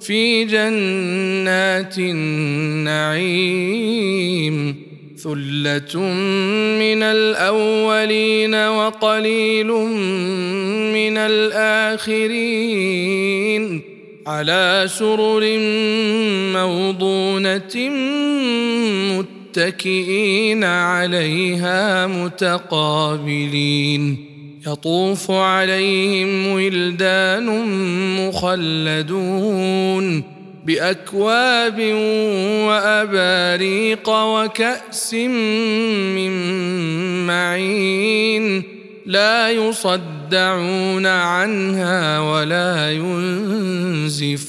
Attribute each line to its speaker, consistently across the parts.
Speaker 1: في جنات النعيم ثلة من الأولين وقليل من الآخرين على سرر موضونة متكئين عليها متقابلين يطوف عليهم ولدان مخلدون بأكواب وأباريق وكأس من معين لا يصدعون عنها ولا ينزفون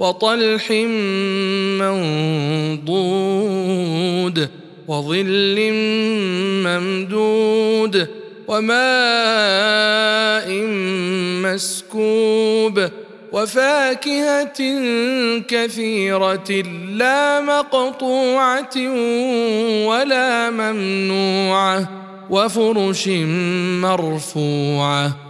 Speaker 1: وطلح منضود وظل ممدود وماء مسكوب وفاكهة كثيرة لا مقطوعة ولا ممنوعة وفرش مرفوعة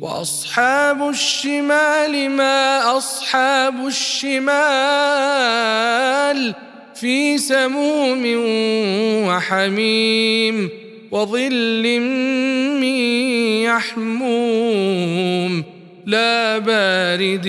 Speaker 1: وأصحاب الشمال ما أصحاب الشمال في سموم وحميم وظل من يحموم لا بارد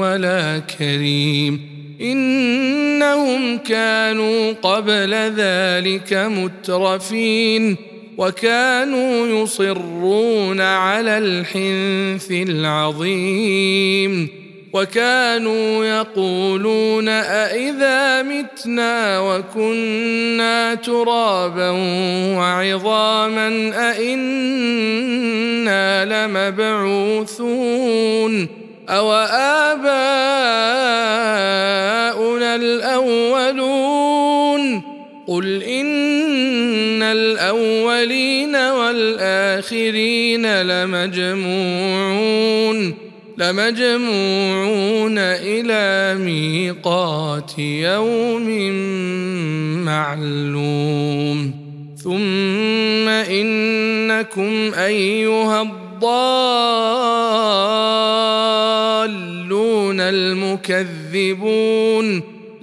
Speaker 1: ولا كريم إنهم كانوا قبل ذلك مترفين وكانوا يصرون على الحنث العظيم وكانوا يقولون أإذا متنا وكنا ترابا وعظاما أإنا لمبعوثون أو آباؤنا الأولون قل إن الأولين والآخرين لمجموعون لمجموعون إلى ميقات يوم معلوم ثم انكم ايها الضالون المكذبون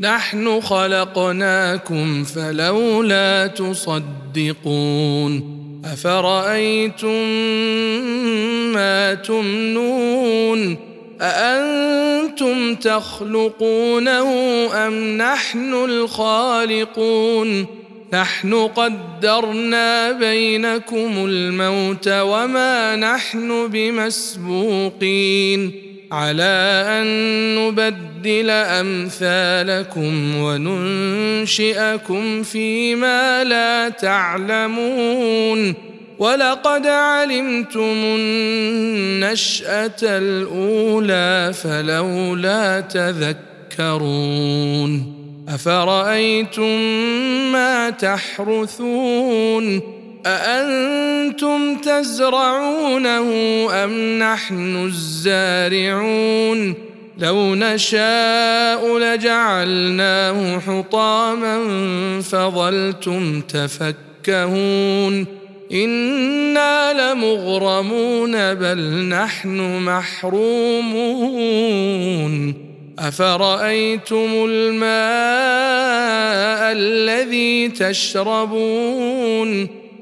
Speaker 1: نحن خلقناكم فلولا تصدقون أفرأيتم ما تمنون أأنتم تخلقونه أم نحن الخالقون نحن قدرنا بينكم الموت وما نحن بمسبوقين على أن نبدل أمثالكم وننشئكم فيما لا تعلمون. ولقد علمتم النشأة الأولى فلولا تذكرون. أفرأيتم ما تحرثون؟ أأنتم تزرعونه أم نحن الزارعون؟ لو نشاء لجعلناه حطاما فظلتم تفكهون. إنا لمغرمون بل نحن محرومون. أفرأيتم الماء الذي تشربون؟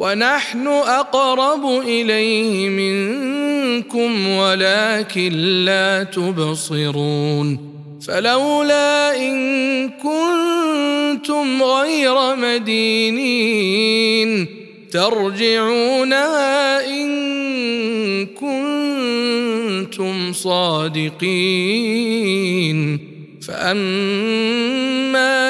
Speaker 1: ونحن أقرب إليه منكم ولكن لا تبصرون فلولا إن كنتم غير مدينين ترجعونها إن كنتم صادقين فأما